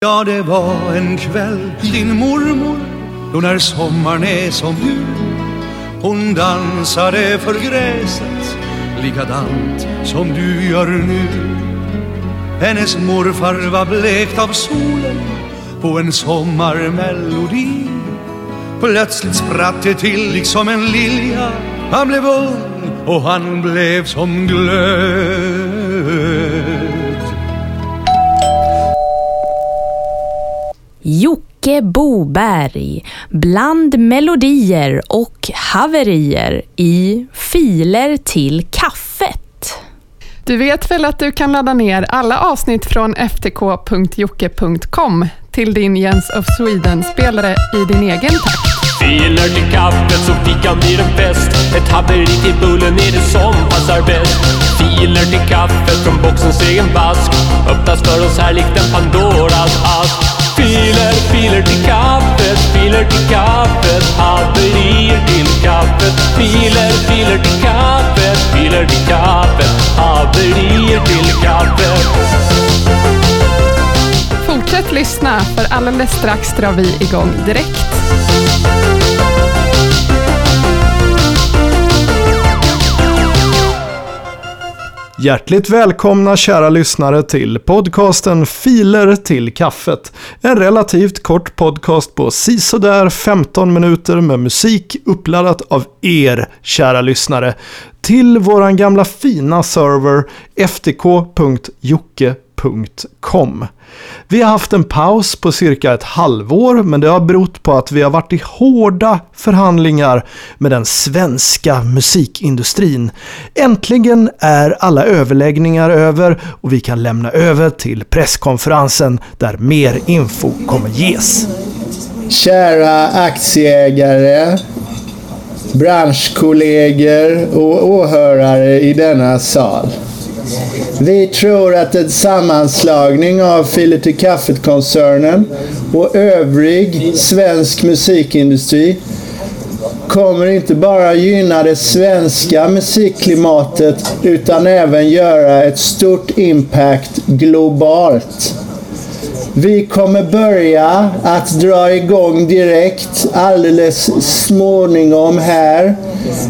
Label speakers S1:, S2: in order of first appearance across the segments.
S1: Ja, det var en kväll din mormor då när sommaren är som gul, hon dansade för gräset likadant som du gör nu. Hennes morfar var blekt av solen på en sommarmelodi. Plötsligt spratt det till liksom en lilja. Han blev ung och han blev som glöd.
S2: Jocke Boberg. Bland melodier och haverier i Filer till kaffet.
S3: Du vet väl att du kan ladda ner alla avsnitt från ftk.jocke.com till din Jens of Sweden-spelare i din egen takt.
S4: Filer till kaffet så fikan blir en fest Ett haveri till bullen är det som passar bäst. Filer till kaffet från boxens egen vask Öppnas för oss här likt en Pandoras ask Filer, filer till kaffet, filer till kaffet Haverier till kaffet Filer, filer till kaffet, filer till kaffet Haverier till kaffet
S3: Fortsätt lyssna, för alldeles strax drar vi igång direkt.
S5: Hjärtligt välkomna kära lyssnare till podcasten Filer till kaffet. En relativt kort podcast på sisådär 15 minuter med musik uppladdat av er kära lyssnare till våran gamla fina server ftk.jocke.com. Vi har haft en paus på cirka ett halvår men det har berott på att vi har varit i hårda förhandlingar med den svenska musikindustrin. Äntligen är alla överläggningar över och vi kan lämna över till presskonferensen där mer info kommer ges.
S6: Kära aktieägare, branschkollegor och åhörare i denna sal. Vi tror att en sammanslagning av Filer till kaffet-koncernen och övrig svensk musikindustri kommer inte bara gynna det svenska musikklimatet utan även göra ett stort impact globalt. Vi kommer börja att dra igång direkt alldeles småningom här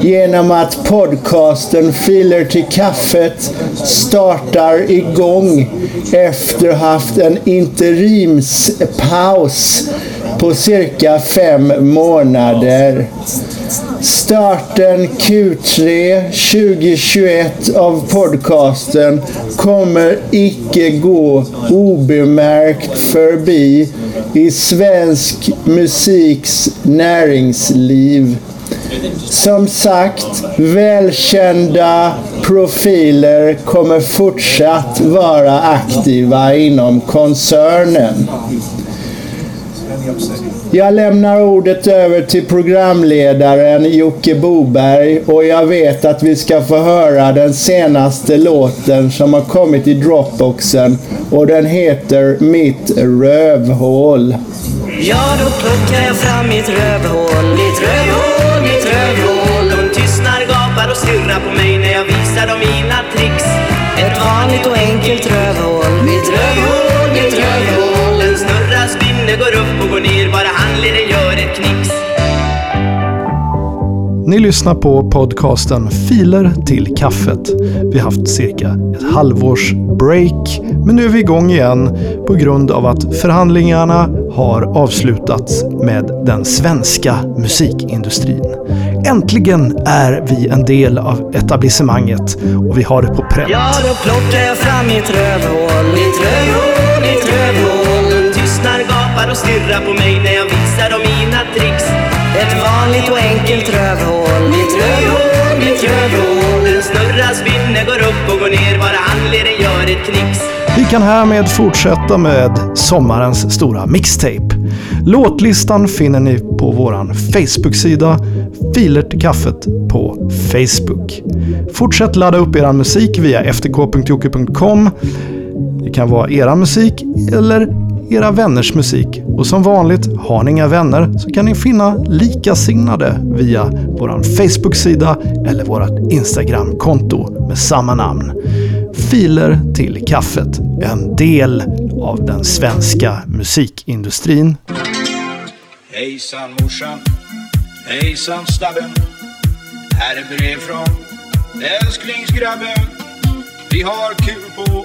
S6: genom att podcasten Filer till kaffet startar igång efter att ha haft en interimspaus på cirka fem månader. Starten Q3 2021 av podcasten kommer icke gå obemärkt förbi i svensk musiks näringsliv. Som sagt, välkända profiler kommer fortsatt vara aktiva inom koncernen. Jag lämnar ordet över till programledaren Jocke Boberg och jag vet att vi ska få höra den senaste låten som har kommit i Dropboxen och den heter Mitt rövhål.
S7: Ja, då plockar jag fram mitt rövhål, mitt rövhål, mitt rövhål. De tystnar, gapar och stirrar på mig när jag visar dem mina tricks. Ett vanligt och enkelt rövhål, mitt rövhål, mitt rövhål. Den snurrar, spinner, går upp och går ner, bara handleden gör ett knix.
S5: Ni lyssnar på podcasten Filer till kaffet. Vi har haft cirka ett halvårs break, men nu är vi igång igen på grund av att förhandlingarna har avslutats med den svenska musikindustrin. Äntligen är vi en del av etablissemanget och vi har det på pränt.
S7: Ja, då plockar jag fram mitt rövhål, mitt rövhål, mitt rövhål. De tystnar, gapar och stirrar på mig när jag visar dem mina trick. Ett vanligt och enkelt rövhål, mitt rövhål, mitt rövhål. Den snurrar, spinner, går upp och går ner, bara handleden gör ett knix.
S5: Vi kan härmed fortsätta med sommarens stora mixtape. Låtlistan finner ni på vår Facebook-sida Filer till kaffet på Facebook. Fortsätt ladda upp er musik via ftk.jocke.com. Det kan vara era musik eller era vänners musik. Och som vanligt, har ni inga vänner så kan ni finna likasinnade via vår Facebook-sida eller vårt Instagram-konto med samma namn. Filer till kaffet, en del av den svenska musikindustrin.
S8: Hejsan morsan, hejsan stabben. Här är brev från älsklingsgrabben. Vi har kul på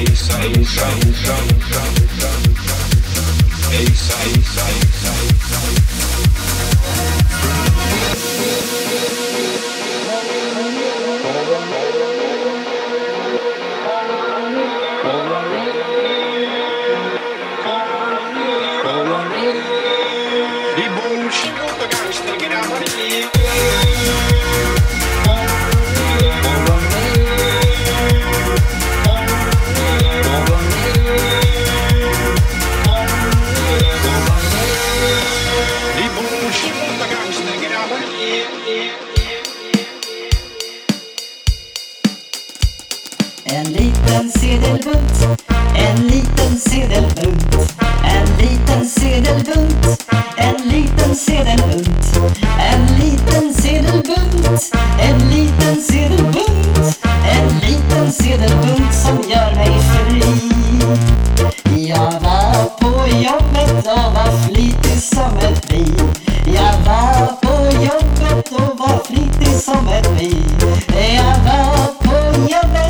S9: Hey, sedelbunt, en liten sedelbunt, en liten sedelbunt, en liten sedelbunt, en liten sedelbunt, en liten sedelbunt, en liten sedelbunt som gör mig fri. Jag var på jobbet och var flitig som ett bi. Jag var på jobbet och var flitig som ett bi. Jag var på jobbet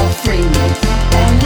S9: or free.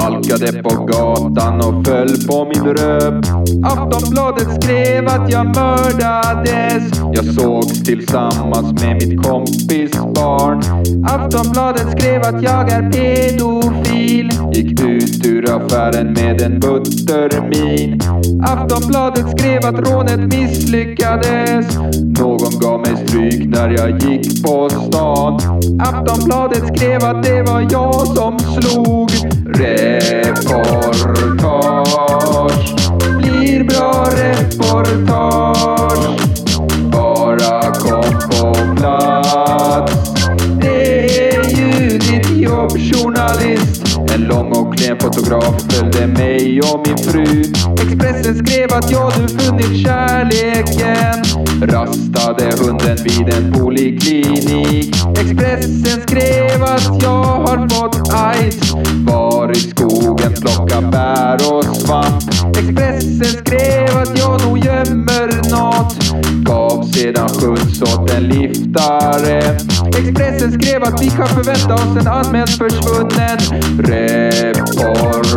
S9: Halkade på
S10: gatan och föll på min röv. Aftonbladet skrev att jag mördades. Jag sågs tillsammans med mitt kompis barn. Aftonbladet skrev att jag är pedofil. Gick ut ur affären med en buttermin. Aftonbladet skrev att rånet misslyckades. Någon gav mig stryk när jag gick på stan. Aftonbladet skrev att det var jag som slog. Reportage blir bra reportage. Bara kom på plats. Det är ju ditt jobb journalist. En lång och klen fotograf följde mig och min fru. Expressen skrev att jag nu funnit kärleken. Rastade hunden vid en poliklinik. Expressen skrev att jag har fått aids. Var i skogen plocka bär och svamp. Expressen skrev att jag nog gömmer nåt. Gav sedan skjuts åt en liftare. Expressen skrev att vi kan förvänta oss en anmäld försvunnen. Reportage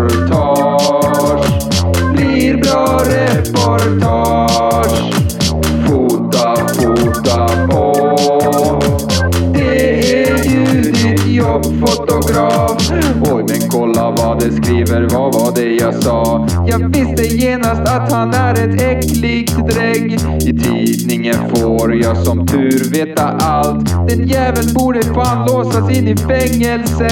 S10: blir bra reportage. Fota, på. Det är ju ditt jobb fotograf. Oj men kolla vad det skriver, vad var det jag sa? Jag visste genast att han är ett äckligt drägg. I tidningen får jag som tur veta allt. Den jäveln borde fan låsas in i fängelse.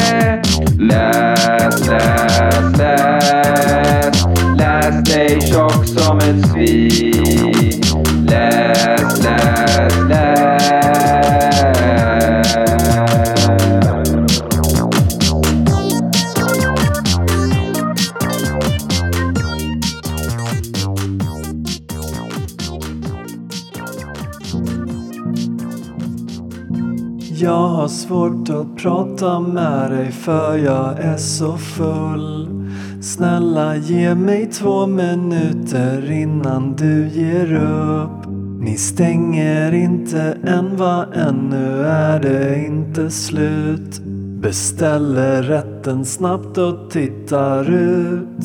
S11: Och prata med dig för jag är så full. Snälla ge mig två minuter innan du ger upp. Ni stänger inte än va, ännu är det inte slut. Beställer rätten snabbt och tittar ut.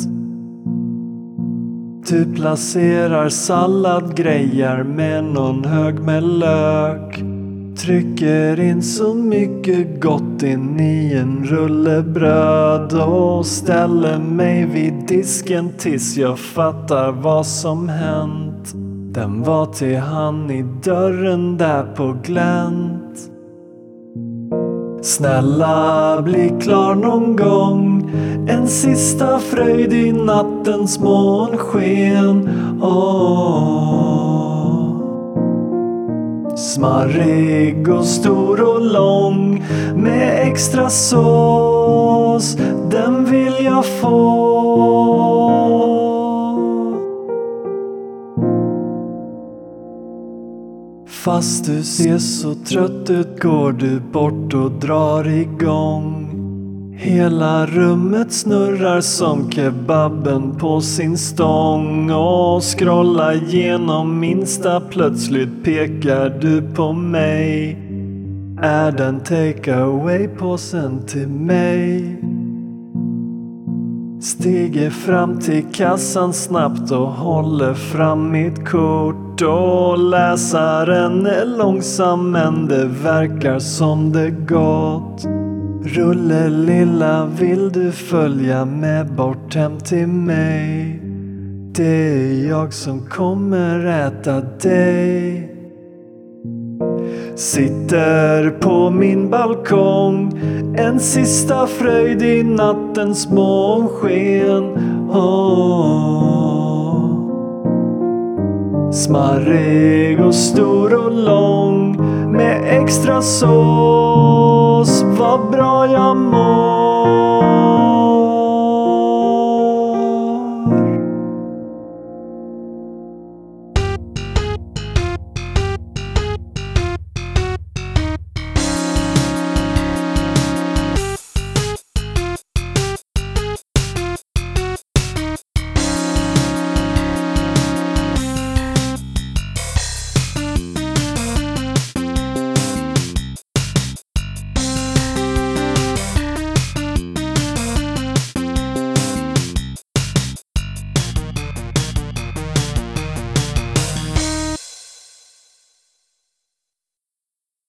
S11: Du placerar salladgrejer med någon hög med lök. Trycker in så mycket gott in i en rulle bröd och ställer mig vid disken tills jag fattar vad som hänt. Den var till han i dörren där på glänt. Snälla bli klar någon gång En sista fröjd i nattens månsken oh. Smarrig och stor och lång med extra sås. Den vill jag få. Fast du ser så trött ut går du bort och drar igång. Hela rummet snurrar som kebaben på sin stång och scrollar genom minsta plötsligt pekar du på mig Är den take away-påsen till mig? Stiger fram till kassan snabbt och håller fram mitt kort och läsaren är långsam men det verkar som det gått. Rulle lilla vill du följa med bort hem till mig? Det är jag som kommer äta dig. Sitter på min balkong En sista fröjd i nattens månsken oh. Smarrig och stor och lång Med extra sås Vad bra